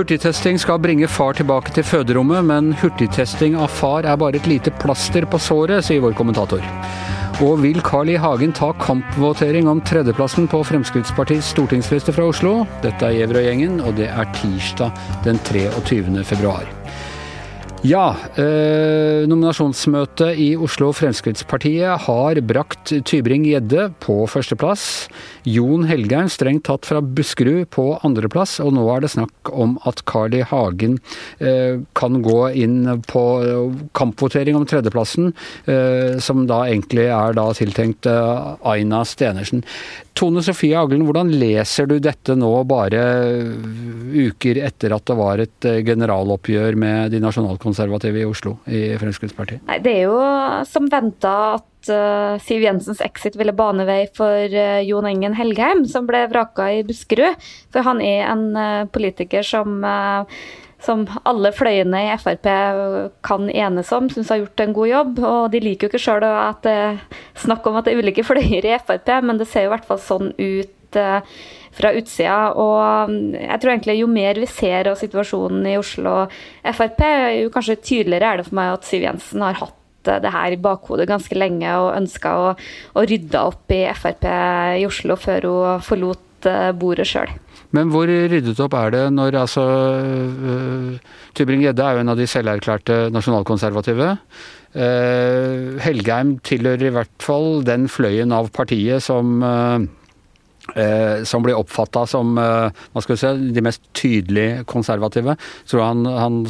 Hurtigtesting skal bringe far tilbake til føderommet, men hurtigtesting av far er bare et lite plaster på såret, sier vår kommentator. Og vil Carl I. Hagen ta kampvotering om tredjeplassen på Fremskrittspartiets stortingsliste fra Oslo? Dette er Gjevrøy-gjengen, og det er tirsdag den 23. februar. Ja, eh, nominasjonsmøtet i Oslo Fremskrittspartiet har brakt Tybring-Gjedde på førsteplass. Jon Helgheim strengt tatt fra Buskerud på andreplass, og nå er det snakk om at Carl I. Hagen eh, kan gå inn på kampvotering om tredjeplassen, eh, som da egentlig er da tiltenkt eh, Aina Stenersen. Tone Sofie Aglen, hvordan leser du dette nå bare uker etter at det var et eh, generaloppgjør med de nasjonalkonservative i Oslo i Fremskrittspartiet? Nei, Det er jo som venta at uh, Siv Jensens exit ville bane vei for uh, Jon Engen Helgheim, som ble vraka i Buskerud. For han er en uh, politiker som som alle fløyene i Frp kan enes om, syns har gjort en god jobb. Og de liker jo ikke sjøl at det er snakk om at det er ulike fløyer i Frp, men det ser jo i hvert fall sånn ut fra utsida. Og mm, jeg tror egentlig jo mer vi ser av situasjonen i Oslo og Frp, jo kanskje tydeligere er det for meg at Siv Jensen har hatt det her i bakhodet ganske lenge og ønska å, å rydde opp i Frp i Oslo før hun forlot eh, bordet sjøl. Men hvor ryddet opp er det når altså Tybring-Gjedde er jo en av de selverklærte nasjonalkonservative. Helgheim tilhører i hvert fall den fløyen av partiet som Eh, som blir oppfatta som eh, si, de mest tydelig konservative. Så han, han,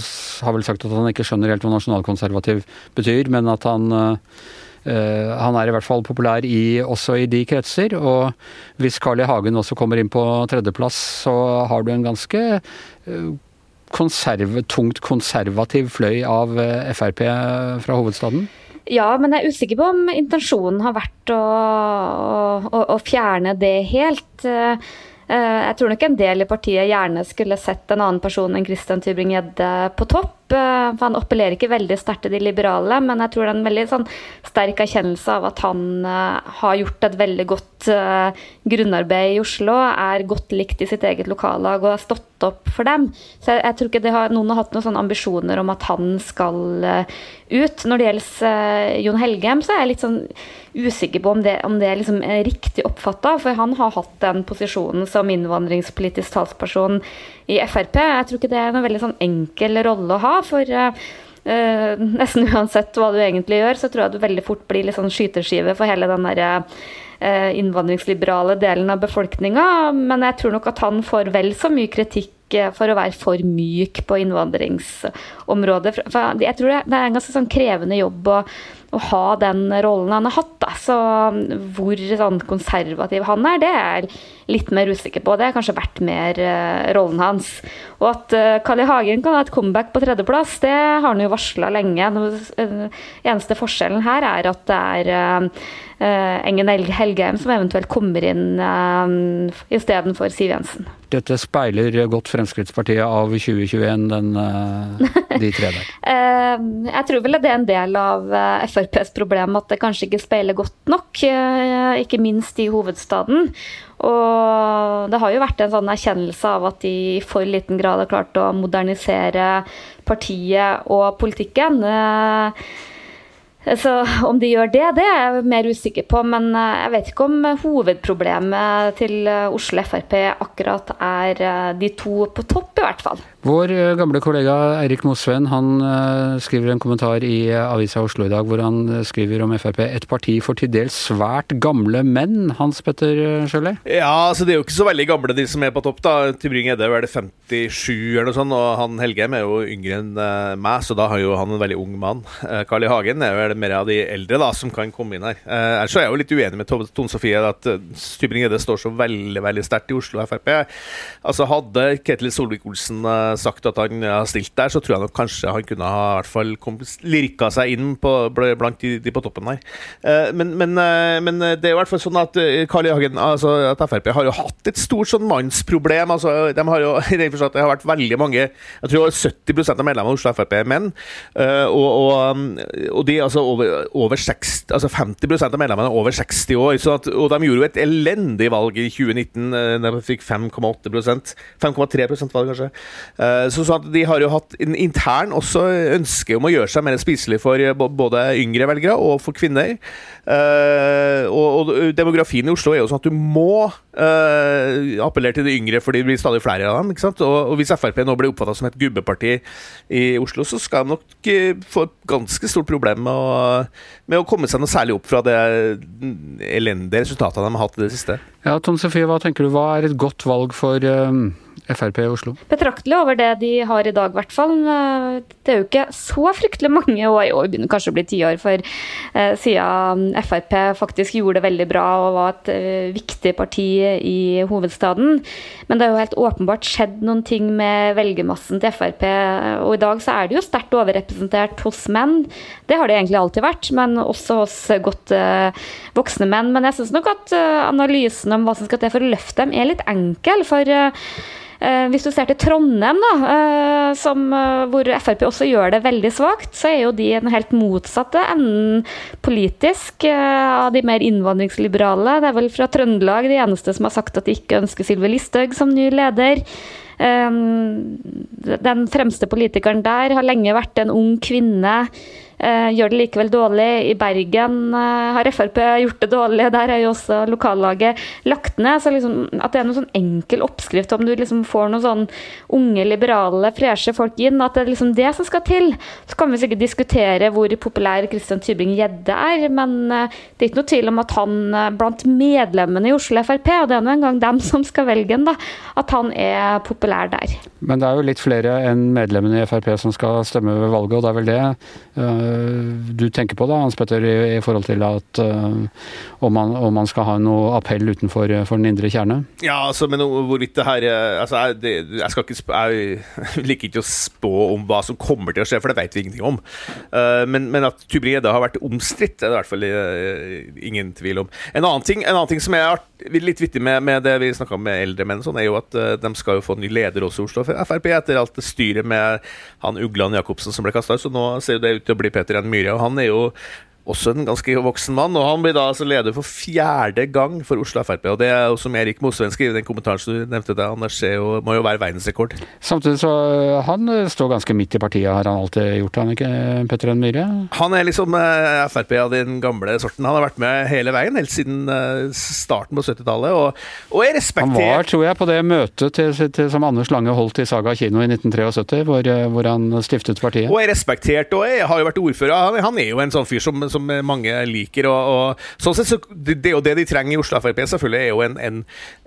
har vel sagt at han ikke skjønner helt hva nasjonalkonservativ betyr, men at han eh, han er i hvert fall populær i, også i de kretser. Og hvis Carl I. Hagen også kommer inn på tredjeplass, så har du en ganske konserv, tungt konservativ fløy av Frp fra hovedstaden. Ja, men jeg er usikker på om intensjonen har vært å, å, å fjerne det helt. Eh, jeg tror nok en del i partiet gjerne skulle sett en annen person enn Christian Tybring-Gjedde på topp. Eh, for han appellerer ikke veldig sterkt til de liberale, men jeg tror det er en veldig sånn, sterk erkjennelse av at han uh, har gjort et veldig godt uh, grunnarbeid i Oslo, er godt likt i sitt eget lokallag og har stått opp for dem. Så jeg, jeg tror ikke har, noen har hatt noen sånne ambisjoner om at han skal uh, ut. Når det gjelder Jon Helgem, så er jeg litt sånn usikker på om det, om det liksom er riktig oppfatta, for han har hatt den posisjonen som innvandringspolitisk talsperson i Frp. Jeg tror ikke det er noen veldig sånn enkel rolle å ha. For uh, nesten uansett hva du egentlig gjør, så tror jeg du veldig fort blir litt sånn skyteskive for hele den der uh, innvandringsliberale delen av befolkninga. Men jeg tror nok at han får vel så mye kritikk for å være for myk på innvandringsområdet. For jeg tror det er en ganske sånn krevende jobb å å ha den rollen han har hatt. Da. Så hvor sånn konservativ han er, det er jeg litt mer usikker på. Det har kanskje vært mer uh, rollen hans. Og at uh. Hagen kan ha et comeback på tredjeplass, det har han jo varsla lenge. Den eneste forskjellen her er at det er uh, Engen Helgheim som eventuelt kommer inn uh, istedenfor Siv Jensen. Dette speiler godt Fremskrittspartiet av 2021, den, de tre der? jeg tror vel det er en del av FrPs problem at det kanskje ikke speiler godt nok, eh, ikke minst i hovedstaden. Og det har jo vært en sånn erkjennelse av at de i for liten grad har klart å modernisere partiet og politikken. Eh, så om de gjør det, det er jeg mer usikker på. Men eh, jeg vet ikke om hovedproblemet til Oslo Frp akkurat er de to på topp, i hvert fall. Vår eh, gamle kollega Eirik Mosveen han skriver en kommentar i Avisa Oslo i dag hvor han skriver om Frp et parti for til dels svært gamle menn. Hans Petter Sjøli? Ja, altså det er jo ikke så veldig gamle de som er på topp. da. Tybring-Edde er det 57 eller noe sånt, og han Helgheim er jo yngre enn meg, så da har jo han en veldig ung mann. Carl I. Hagen er jo mer av de eldre da, som kan komme inn her. Ellers er jeg jo litt uenig med Tone Sofie at Stubring-Gjedde står så veldig veldig sterkt i Oslo Frp. Altså Hadde Ketil Solvik-Olsen sagt at han har stilt der, så tror jeg nok kanskje han kunne ha i hvert fall lirka seg inn på, blant de, de, på toppen her. Eh, men, men, eh, men, det er i hvert fall sånn at Karl. Hagen, altså at Frp har jo hatt et stort sånn mannsproblem. altså de har jo, Det har vært veldig mange Jeg tror 70% av medlemmene av Oslo Frp er menn. Og, og, og de altså over, over 60, altså 50% av medlemmene er over 60 år. At, og de gjorde jo et elendig valg i 2019. De fikk 5,8% 5,3 var det kanskje. Så, så De har jo hatt en intern også ønske om å gjøre seg mer spiselig for både yngre velgere og for kvinner. Og, og demografien i Oslo er jo sånn at du må appellere til de yngre, for det blir stadig flere av dem. ikke sant? Og, og hvis Frp nå blir oppfatta som et gubbeparti i Oslo, så skal de nok få et ganske stort problem med å, med å komme seg noe særlig opp fra det elendige resultatet de har hatt i det siste. Ja, Tom Sofie, hva tenker du? Hva er et godt valg for um, Frp i Oslo? Betraktelig over det de har i dag, i hvert fall. Det er jo ikke så fryktelig mange i år begynner kanskje å bli tiår, for eh, siden Frp faktisk gjorde det veldig bra og var et eh, viktig parti i hovedstaden. Men det har jo helt åpenbart skjedd noen ting med velgermassen til Frp, og i dag så er det jo sterkt overrepresentert hos menn. Det har det egentlig alltid vært, men også hos godt eh, voksne menn. Men jeg syns nok at eh, analysen om hva som skal til for å løfte dem, er litt enkel. For hvis du ser til Trondheim, da, uh, som, uh, hvor Frp også gjør det veldig svakt, så er jo de den helt motsatte enden politisk av de mer innvandringsliberale. Det er vel fra Trøndelag de eneste som har sagt at de ikke ønsker Sylvi Listhaug som ny leder. Den fremste politikeren der har lenge vært en ung kvinne Eh, gjør det likevel dårlig. I Bergen eh, har Frp gjort det dårlig. Der er jo også lokallaget lagt ned. Så liksom, at det er noen sånn enkel oppskrift om du liksom får noen sånn unge, liberale, freshe folk inn, at det er liksom det som skal til. Så kan vi sikkert diskutere hvor populær Christian Tybring-Gjedde er, men eh, det er ikke noe tvil om at han blant medlemmene i Oslo Frp, og det er nå engang dem som skal velge ham, at han er populær der. Men det er jo litt flere enn medlemmene i Frp som skal stemme ved valget, og det er vel det du tenker på da, Hans Petter, i, i forhold til at uh, om, man, om, man, skal ha noe appell utenfor for den indre kjerne? Ja, altså, men hvorvidt det her eh, altså, jeg, det, jeg, skal ikke jeg liker ikke å spå om hva som kommer til å skje, for det vet vi ingenting om. Men, men, at Tybring-Gjedde har vært omstridt, er det i hvert fall ingen tvil om. En annen ting, en annen ting som er litt vittig med, med det vi snakka om med eldre menn, sånn, er jo at de skal jo få ny leder også i Oslo Frp etter alt det styret med han Ugland Jacobsen som ble kasta ut. Så nå ser det ut til å bli Peter N. Myhre. Og han er jo også en ganske voksen mann. Og han blir da altså leder for fjerde gang for Oslo Frp. Og det er jo som Erik Mosveen skriver i den kommentaren som du nevnte, der, Anders, det må jo være verdensrekord. Samtidig så øh, han øh, står ganske midt i partiet, har han alltid gjort, han ikke, Petter N. Myhre? Han er liksom Frp av den gamle sorten. Han har vært med hele veien, helt siden starten på 70-tallet, og, og er respektert. Han var, tror jeg, på det møtet til, til, som Anders Lange holdt i Saga kino i 1973, hvor, hvor han stiftet partiet. Og er respektert, og er, har jo vært ordfører. Han, han er jo en sånn fyr som, som mange liker. Og, og, sånn sett så det, det, det de trenger i Oslo Frp, selvfølgelig er jo en, en,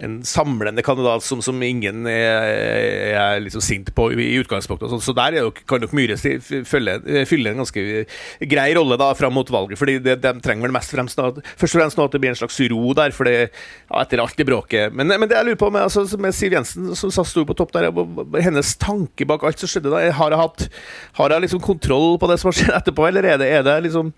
en samlende kandidat som, som ingen er, er liksom sint på i, utgangspunktet. Så, så der jo, kan nok Myhre fylle, fylle, en ganske grei rolle da fram mot valget. fordi de, de trenger vel mest fremst da, først og fremst nå at det blir en slags ro der, for det, ja, etter alt det bråket. Men, men, det jeg lurer på med, altså, med Siv Jensen, som sto på topp der, hennes tanke bak alt som skjedde da, har jeg hatt har jeg liksom kontroll på det som har skjedd etterpå, eller er det, er det liksom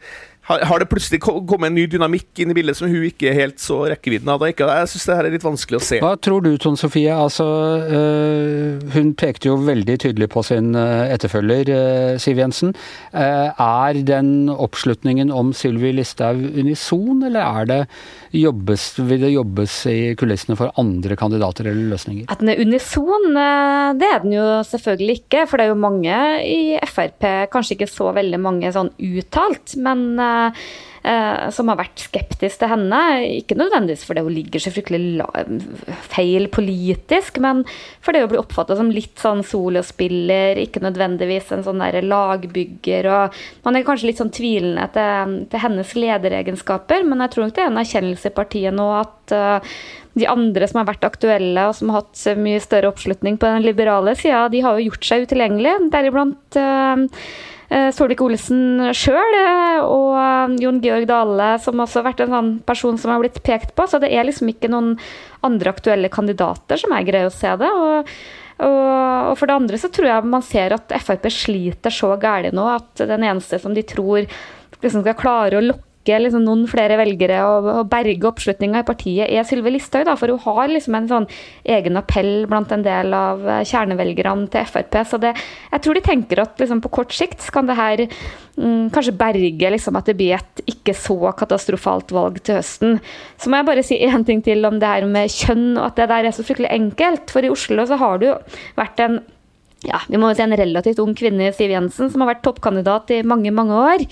har, har, det plutselig kommet en ny dynamikk inn i bildet som hun ikke helt så rekkevidden av? Jeg syns det her er litt vanskelig å se. Hva tror du, Tone Sofie? Altså, øh, hun pekte jo veldig tydelig på sin øh, etterfølger, øh, Siv Jensen. er den oppslutningen om Sylvi Listhaug unison, eller er det jobbes, vil det jobbes i kulissene for andre kandidater eller løsninger? At den er unison, det er den jo selvfølgelig ikke. For det er jo mange i Frp, kanskje ikke så veldig mange sånn uttalt, men eh, som har vært skeptisk til henne. Ikke nødvendigvis fordi hun ligger så fryktelig feil politisk, men fordi hun blir oppfatta som litt sånn solospiller, ikke nødvendigvis en sånn der lagbygger. og Man er kanskje litt sånn tvilende til, til hennes lederegenskaper, men jeg tror nok det er en erkjennelse i partiet nå at uh, de andre som har vært aktuelle og som har hatt mye større oppslutning på den liberale sida, de har jo gjort seg utilgjengelige. Deriblant Eh, Solvik-Olsen sjøl eh, og eh, Jon Georg Dale, som også har vært en sånn person som har blitt pekt på. Så det er liksom ikke noen andre aktuelle kandidater som jeg greier å se det. Og, og, og, for det andre så tror jeg man ser at Frp sliter så gæli nå at den eneste som de tror liksom skal klare å lokke lokke liksom noen flere velgere og, og berge oppslutninga i partiet, er Sylvi Listhaug. For hun har liksom en sånn egen appell blant en del av kjernevelgerne til Frp. Så det, jeg tror de tenker at liksom, på kort sikt kan det her mm, kanskje berge liksom, at det blir et ikke så katastrofalt valg til høsten. Så må jeg bare si én ting til om det her med kjønn, og at det der er så fryktelig enkelt. For i Oslo så har det jo vært en ja, vi må jo si en relativt ung kvinne, Siv Jensen, som har vært toppkandidat i mange mange år.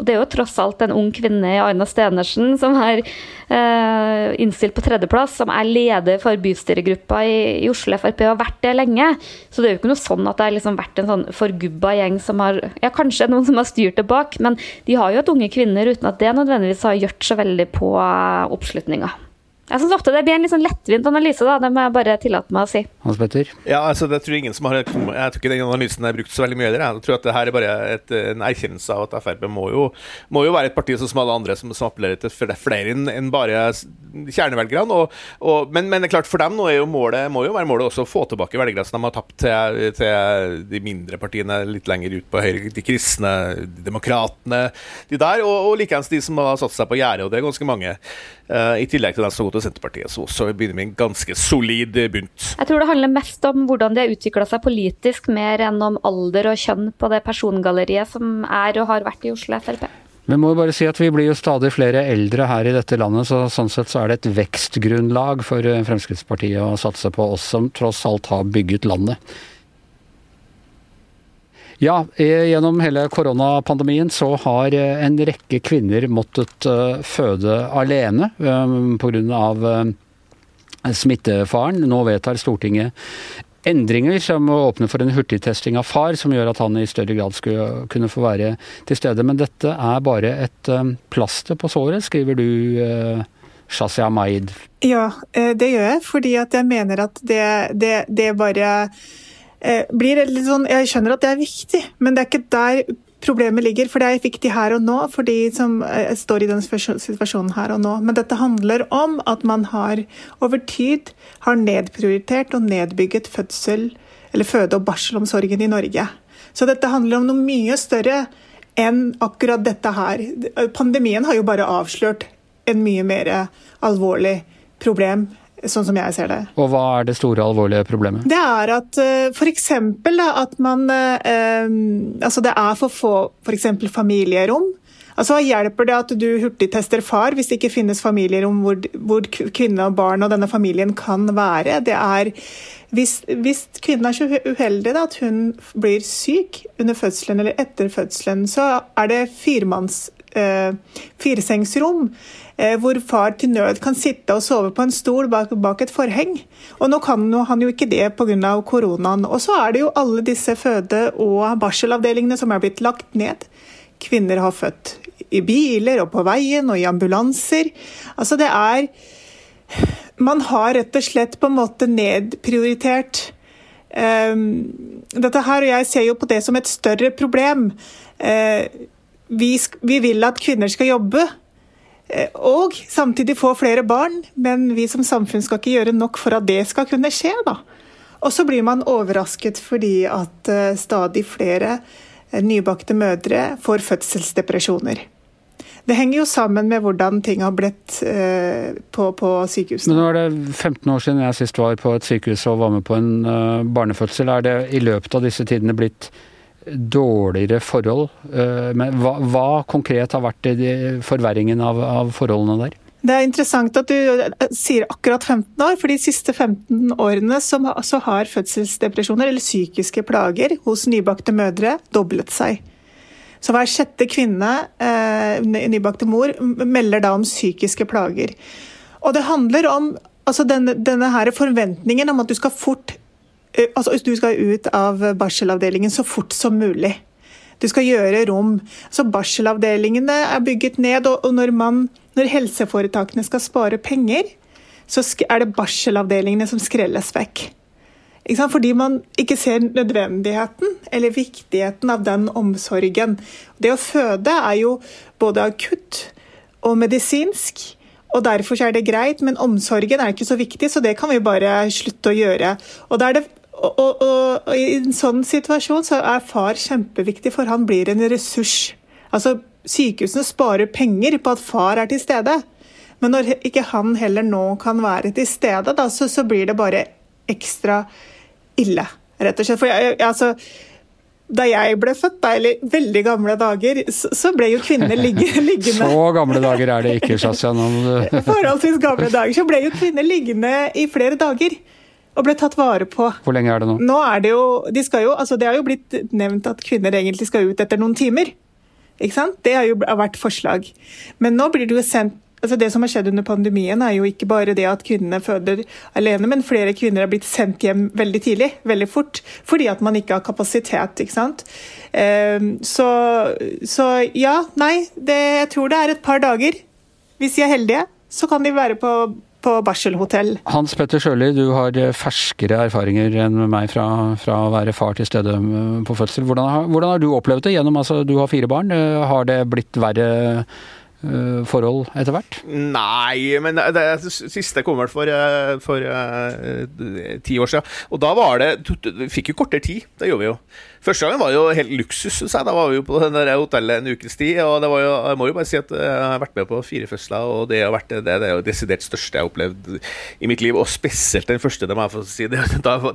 Og det er jo tross alt en ung kvinne i Aina Stenersen som er eh, innstilt på tredjeplass, som er leder for bystyregruppa i, i, Oslo Frp og har vært det lenge. Så det er jo ikke noe sånn at det har liksom vært en sånn forgubba gjeng som har Ja, kanskje noen som har styrt det bak, men de har jo hatt unge kvinner uten at det nødvendigvis har gjort så veldig på uh, oppslutninga. Jeg syns ofte det blir en litt sånn lettvint analyse, da. Det må jeg bare tillate meg å si. Hans Petter? Ja, altså, det tror ingen som har Jeg tror ikke den analysen er brukt så veldig mye heller. Jeg tror at det her er bare et, en erkjennelse av at Frp må jo, må jo være et parti som alle andre som, som appellerer til flere enn en bare kjernevelgerne. Og, og, men, men, det er klart, for dem nå er jo målet, må jo være målet også å få tilbake velgere som de har tapt til, til, de mindre partiene litt lenger ut på høyre, de kristne, de demokratene, de der, og, og likeens de som har satt seg på gjerdet, og det er ganske mange. Uh, I tillegg til den som går til Senterpartiet, så, også begynner vi en ganske solid bunt. Jeg tror det handler mest om hvordan de har utvikla seg politisk, mer enn om alder og kjønn på det persongalleriet som er og har vært i Oslo Frp. Vi må jo bare si at vi blir jo stadig flere eldre her i dette landet, så sånn sett så er det et vekstgrunnlag for eh, Fremskrittspartiet å satse på oss som tross alt har bygget landet. Ja, gjennom hele koronapandemien så har eh, en rekke kvinner måttet eh, føde alene eh, pga. smittefaren. Nå vedtar Stortinget endringer som åpner for en hurtigtesting av far, som gjør at han i større grad skulle kunne få være til stede. Men dette er bare et plaster på såret, skriver du. Shazia Maid. Ja, det gjør jeg, fordi jeg mener at det, det, det bare blir litt sånn Jeg skjønner at det er viktig, men det er ikke der problemet ligger. For det er viktig her og nå for de som eh, står i den situasjonen her og nå. Men dette handler om at man har over tid har nedprioritert og nedbygget fødsel, eller føde- og barselomsorgen i Norge. Så dette handler om noe mye større enn akkurat dette her. Pandemien har jo bare avslørt en mye mer alvorlig problem sånn som jeg ser det. Og hva er det store, alvorlige problemet? Det er at uh, f.eks. at man uh, Altså det er for få f.eks. familierom. Altså Hva hjelper det at du hurtigtester far hvis det ikke finnes familierom hvor, hvor kvinne og barn og denne familien kan være? Det er hvis, hvis kvinnen er så uheldig da, at hun blir syk under fødselen eller etter fødselen, så er det firemanns, uh, firesengsrom Eh, hvor far til nød kan sitte og sove på en stol bak, bak et forheng. Og nå kan han jo ikke det pga. koronaen. Og så er det jo alle disse føde- og barselavdelingene som er blitt lagt ned. Kvinner har født i biler og på veien og i ambulanser. Altså det er Man har rett og slett på en måte nedprioritert um, dette her, og jeg ser jo på det som et større problem. Uh, vi, vi vil at kvinner skal jobbe. Eh, og samtidig få flere barn, men vi som samfunn skal ikke gjøre nok for at det skal kunne skje. da. Og så blir man overrasket fordi at eh, stadig flere eh, nybakte mødre får fødselsdepresjoner. Det henger jo sammen med hvordan ting har blitt på, på sykehusene. Men nå er det 15 år siden jeg sist var på et sykehus og var med på en barnefødsel. Er det i løpet av disse tidene blitt dårligere forhold. Eh, men hva, hva konkret har vært forverringen av, av, forholdene der? Det er interessant at du eh, sier akkurat 15 år, for de siste 15 årene så, har fødselsdepresjoner, eller psykiske plager, hos nybakte mødre doblet seg. Så hver sjette kvinne, eh, nybakte mor, melder da om psykiske plager. Og det handler om altså denne, denne her forventningen om at du skal fort altså, Du skal ut av barselavdelingen så fort som mulig. Du skal gjøre rom. Så Barselavdelingene er bygget ned, og når, man, når helseforetakene skal spare penger, så er det barselavdelingene som skrelles vekk. Fordi man ikke ser nødvendigheten eller viktigheten av den omsorgen. Det å føde er jo både akutt og medisinsk. Og Derfor er det greit, men omsorgen er ikke så viktig, så det kan vi bare slutte å gjøre. Og da er det og, og, og, I en sånn situasjon så er far kjempeviktig, for han blir en ressurs. Altså, Sykehusene sparer penger på at far er til stede. Men når ikke han heller nå kan være til stede, da, så, så blir det bare ekstra ille, rett og slett. For jeg, altså, da jeg ble født, da, eller veldig gamle dager, så, så ble jo kvinner ligge, liggende Så gamle dager er det ikke, Shazia. Forholdsvis gamle dager. Så ble jo kvinner liggende i flere dager. Og ble tatt vare på. Hvor lenge er det nå? Nå er det jo, de skal jo, altså Det har jo blitt nevnt at kvinner egentlig skal ut etter noen timer. Ikke sant? Det har jo vært forslag. Men nå blir det jo sendt altså Det som har skjedd under pandemien, er jo ikke bare det at kvinnene føder alene, men flere kvinner har blitt sendt hjem veldig tidlig, veldig fort, fordi at man ikke har kapasitet. ikke sant? Ehm, så, så ja, nei, det, jeg tror det er et par dager. Hvis de er heldige, så kan de være på på barselhotell. Hans Petter Sjøli, du har ferskere erfaringer enn meg fra, fra å være far til stede eh, på fødsel. Hvordan har, hvordan har du opplevd det? Gjennom, altså, du har fire barn. Eh, har det blitt verre forhold etter hvert? Nei, men det, det siste kom vel for, for uh, ti år siden. Og da var det Vi fikk jo kortere tid. Det gjorde vi jo. Første gangen var jo helt luksus, syns jeg. Da var vi jo på det hotellet en ukes tid. Og det var jo, jeg må jo bare si at jeg har vært med på fire fødsler, og det har vært det, det er jo desidert største jeg har opplevd i mitt liv. Og spesielt den første, det må jeg få si. Det,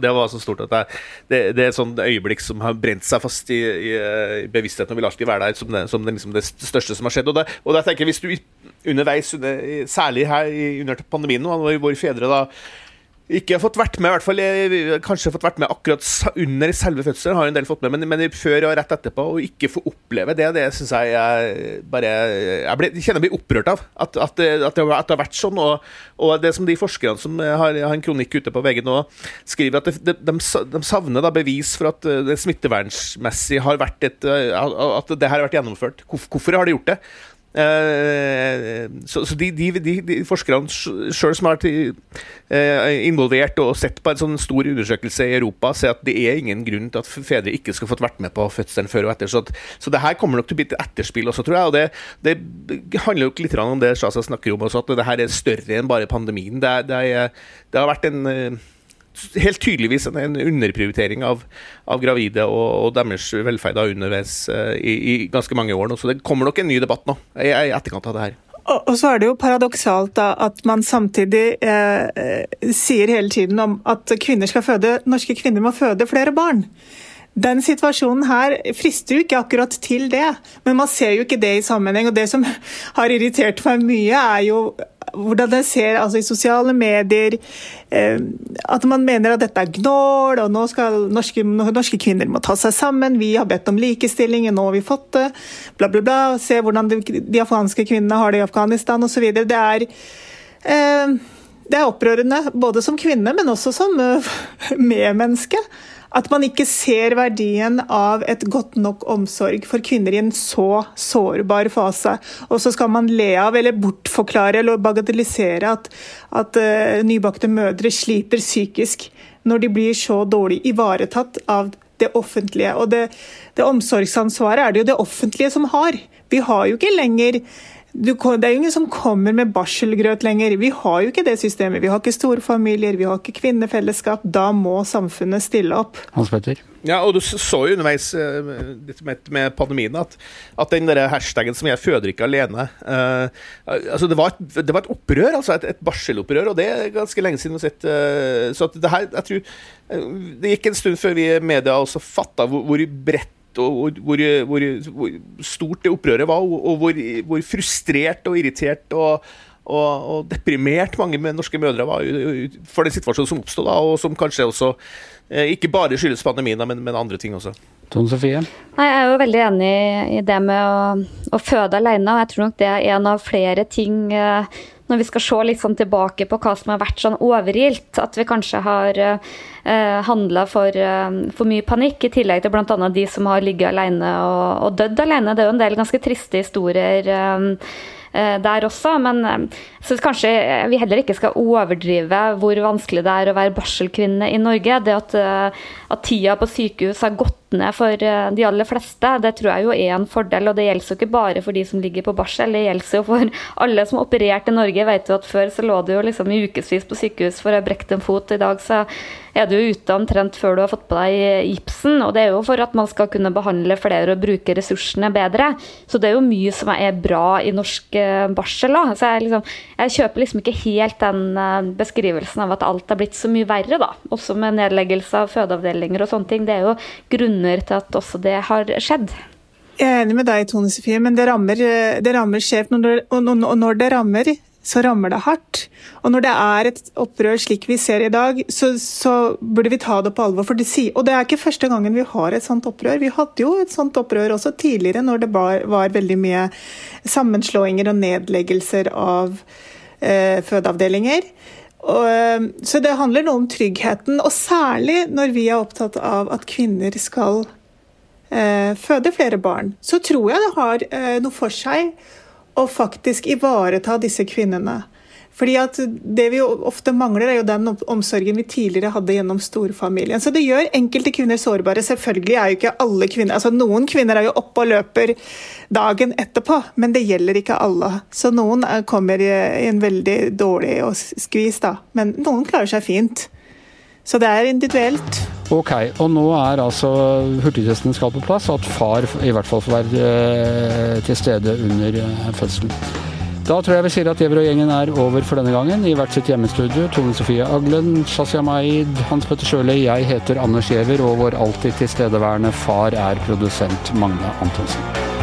det var så stort at jeg, det, det, er et sånt øyeblikk som har brent seg fast i, i, i bevisstheten og vil alltid være der som, det, som liksom det største som har skjedd. Og, det, og da tenker jeg, hvis du underveis, særlig her under pandemien, nå, hvor fedre da ikke fått vært med, i hvert fall kanskje fått vært med akkurat under selve fødselen. Har en del fått med, men, men før og rett etterpå, å ikke få oppleve det, det syns jeg, jeg bare Jeg ble, kjenner jeg blir opprørt av. At, at, at, det, har vært sånn. Og, og, det som de forskerne som har, har en kronikk ute på VG nå, skriver at det, de, de, savner da bevis for at det smittevernsmessig har vært et At det her har vært gjennomført. Hvorfor har de gjort det? Eh, så, så de, de, de, de, forskerne sjøl som har vært eh, involvert og sett på en sånn stor undersøkelse i Europa, sier at det er ingen grunn til at fedre ikke skal fått vært med på fødselen før og etter. Så, at, så det her kommer nok til å bli et etterspill også, tror jeg. Og det, det handler jo litt om det Shaza snakker om også, at det her er større enn bare pandemien. Det, det, det har vært en eh, helt tydeligvis en, en underprioritering av, av gravide og, og, deres velferd underveis uh, i, i, ganske mange år nå. Så det kommer nok en ny debatt nå, i, i etterkant av det her. Og, så er det jo paradoksalt da, at man samtidig eh, sier hele tiden om at kvinner skal føde, norske kvinner må føde flere barn. Den situasjonen her frister jo ikke akkurat til det, men man ser jo ikke det i sammenheng. og Det som har irritert meg mye, er jo hvordan jeg ser altså i sosiale medier eh, at man mener at dette er gnål, og nå skal norske, norske, kvinner må ta seg sammen, vi har bedt om likestilling, og nå har vi fått det, bla, bla, bla. Se hvordan de, de afghanske kvinnene har det i Afghanistan osv. Det er eh, det er opprørende, både som kvinne, men også som uh, medmenneske. At man ikke ser verdien av et godt nok omsorg for kvinner i en så sårbar fase. Og så skal man le av eller bortforklare eller bagatellisere at, at uh, nybakte mødre sliter psykisk når de blir så dårlig ivaretatt av det offentlige. Og det, det omsorgsansvaret er det jo det offentlige som har. Vi har jo ikke lenger det er jo ingen som kommer med barselgrøt lenger. Vi har jo ikke det systemet. Vi har ikke store familier, vi har ikke kvinnefellesskap. Da må samfunnet stille opp. Hans Petter? Ja, og du så jo underveis uh, med pandemien at, at den der hashtagen som 'jeg føder ikke alene' uh, altså det var, et, det var, et, opprør, altså et, et, barselopprør, og det er ganske lenge siden vi har sett. Uh, så det her, jeg tror Det gikk en stund før vi i media også fatta hvor, hvor bredt og hvor, hvor, hvor, stort det opprøret var, og hvor, hvor frustrert og irritert og, og, og, deprimert mange norske mødre var for den situasjonen som oppstod, og som kanskje også eh, ikke bare skyldes pandemien, men, men andre ting også. Tone Sofie? Nei, Jeg er jo veldig enig i det med å, å føde alene. og Jeg tror nok det er en av flere ting eh, når vi skal se litt sånn tilbake på hva som har vært sånn overilt, at vi kanskje har eh, handla for, eh, for, mye panikk, i tillegg til bl.a. de som har ligget alene og, og dødd alene. Det er jo en del ganske triste historier. Eh, Eh, der også. Men jeg så kanskje vi heller ikke skal overdrive hvor vanskelig det er å være barselkvinne i Norge. Det at, at tida på sykehus har gått ned for de aller fleste, det tror jeg jo er en fordel. Og det gjelder jo ikke bare for de som ligger på barsel, det gjelder jo for alle som har operert i Norge. Vet jo at Før så lå du jo liksom i ukevis på sykehus for å ha brekt en fot. I dag så er du ute omtrent før du har fått på deg gipsen. Og det er jo for at man skal kunne behandle flere og bruke ressursene bedre. Så det er jo mye som er bra i norsk eh, barsel. Da. Så jeg, liksom, jeg kjøper liksom ikke helt den eh, beskrivelsen av at alt er blitt så mye verre, da. Også med nedleggelse av fødeavdelinger og sånne ting. Det er jo grunner til at også det har skjedd. Jeg er enig med deg, Tone Sofie, men det rammer, det rammer skjevt. Og når det rammer så rammer det hardt. Og når det er et opprør slik vi ser i dag, så, så burde vi ta det på alvor. Det si, og det er ikke første gangen vi har et sånt opprør. Vi hadde jo et sånt opprør også tidligere, når det var, var veldig mye sammenslåinger og nedleggelser av eh, fødeavdelinger. Og, eh, så det handler noe om tryggheten, og særlig når vi er opptatt av at kvinner skal eh, føde flere barn. Så tror jeg det har eh, noe for seg å faktisk ivareta disse kvinnene. Fordi at Det vi ofte mangler, er jo den omsorgen vi tidligere hadde gjennom storfamilien. Så det gjør enkelte kvinner sårbare. Selvfølgelig er jo ikke alle kvinner altså Noen kvinner er jo oppe og løper dagen etterpå, men det gjelder ikke alle. Så noen kommer i en veldig dårlig skvis, da. Men noen klarer seg fint. Så det er individuelt. Ok, og nå er altså hurtigtesten skal på plass, og at far i hvert fall får være eh, til stede under eh, fødselen. Da tror jeg vi sier at Gjever og gjengen er over for denne gangen. I hvert sitt hjemmestudio. Tone Sofie Aglen, Shazia Maid, Hans Petter Sjøli. Jeg heter Anders Giæver, og vår alltid tilstedeværende far er produsent Magne Antonsen.